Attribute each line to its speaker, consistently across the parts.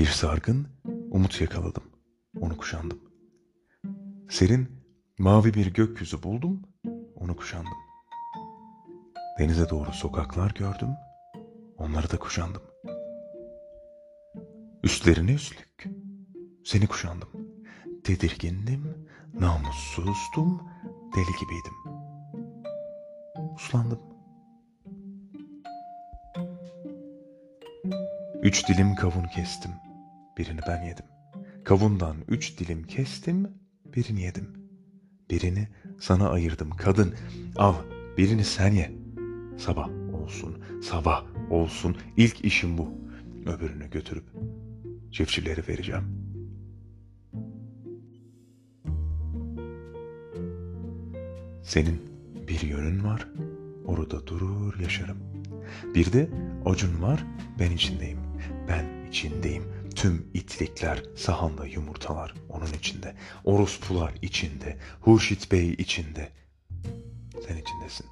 Speaker 1: Bir sargın umut yakaladım. Onu kuşandım. Serin mavi bir gökyüzü buldum. Onu kuşandım. Denize doğru sokaklar gördüm. Onları da kuşandım. Üstlerine üstlük seni kuşandım. Tedirgindim, namussuzdum, deli gibiydim. Uslandım. Üç dilim kavun kestim. Birini ben yedim. Kavundan üç dilim kestim. Birini yedim. Birini sana ayırdım. Kadın al birini sen ye. Sabah olsun, sabah olsun. İlk işim bu. Öbürünü götürüp çiftçileri vereceğim. Senin bir yönün var, orada durur yaşarım. Bir de acun var, ben içindeyim. Ben içindeyim. Tüm itlikler, sahanda yumurtalar onun içinde. Orospular içinde. Hurşit Bey içinde. Sen içindesin.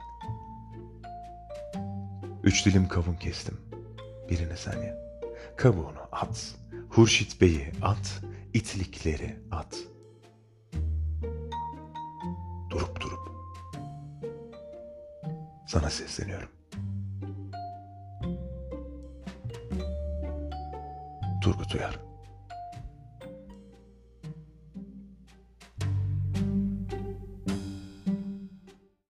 Speaker 1: Üç dilim kavun kestim. Birini sen ye. Kabuğunu at. Hurşit Bey'i at. itlikleri at. Durup durup. Sana sesleniyorum. Turgut Uyar.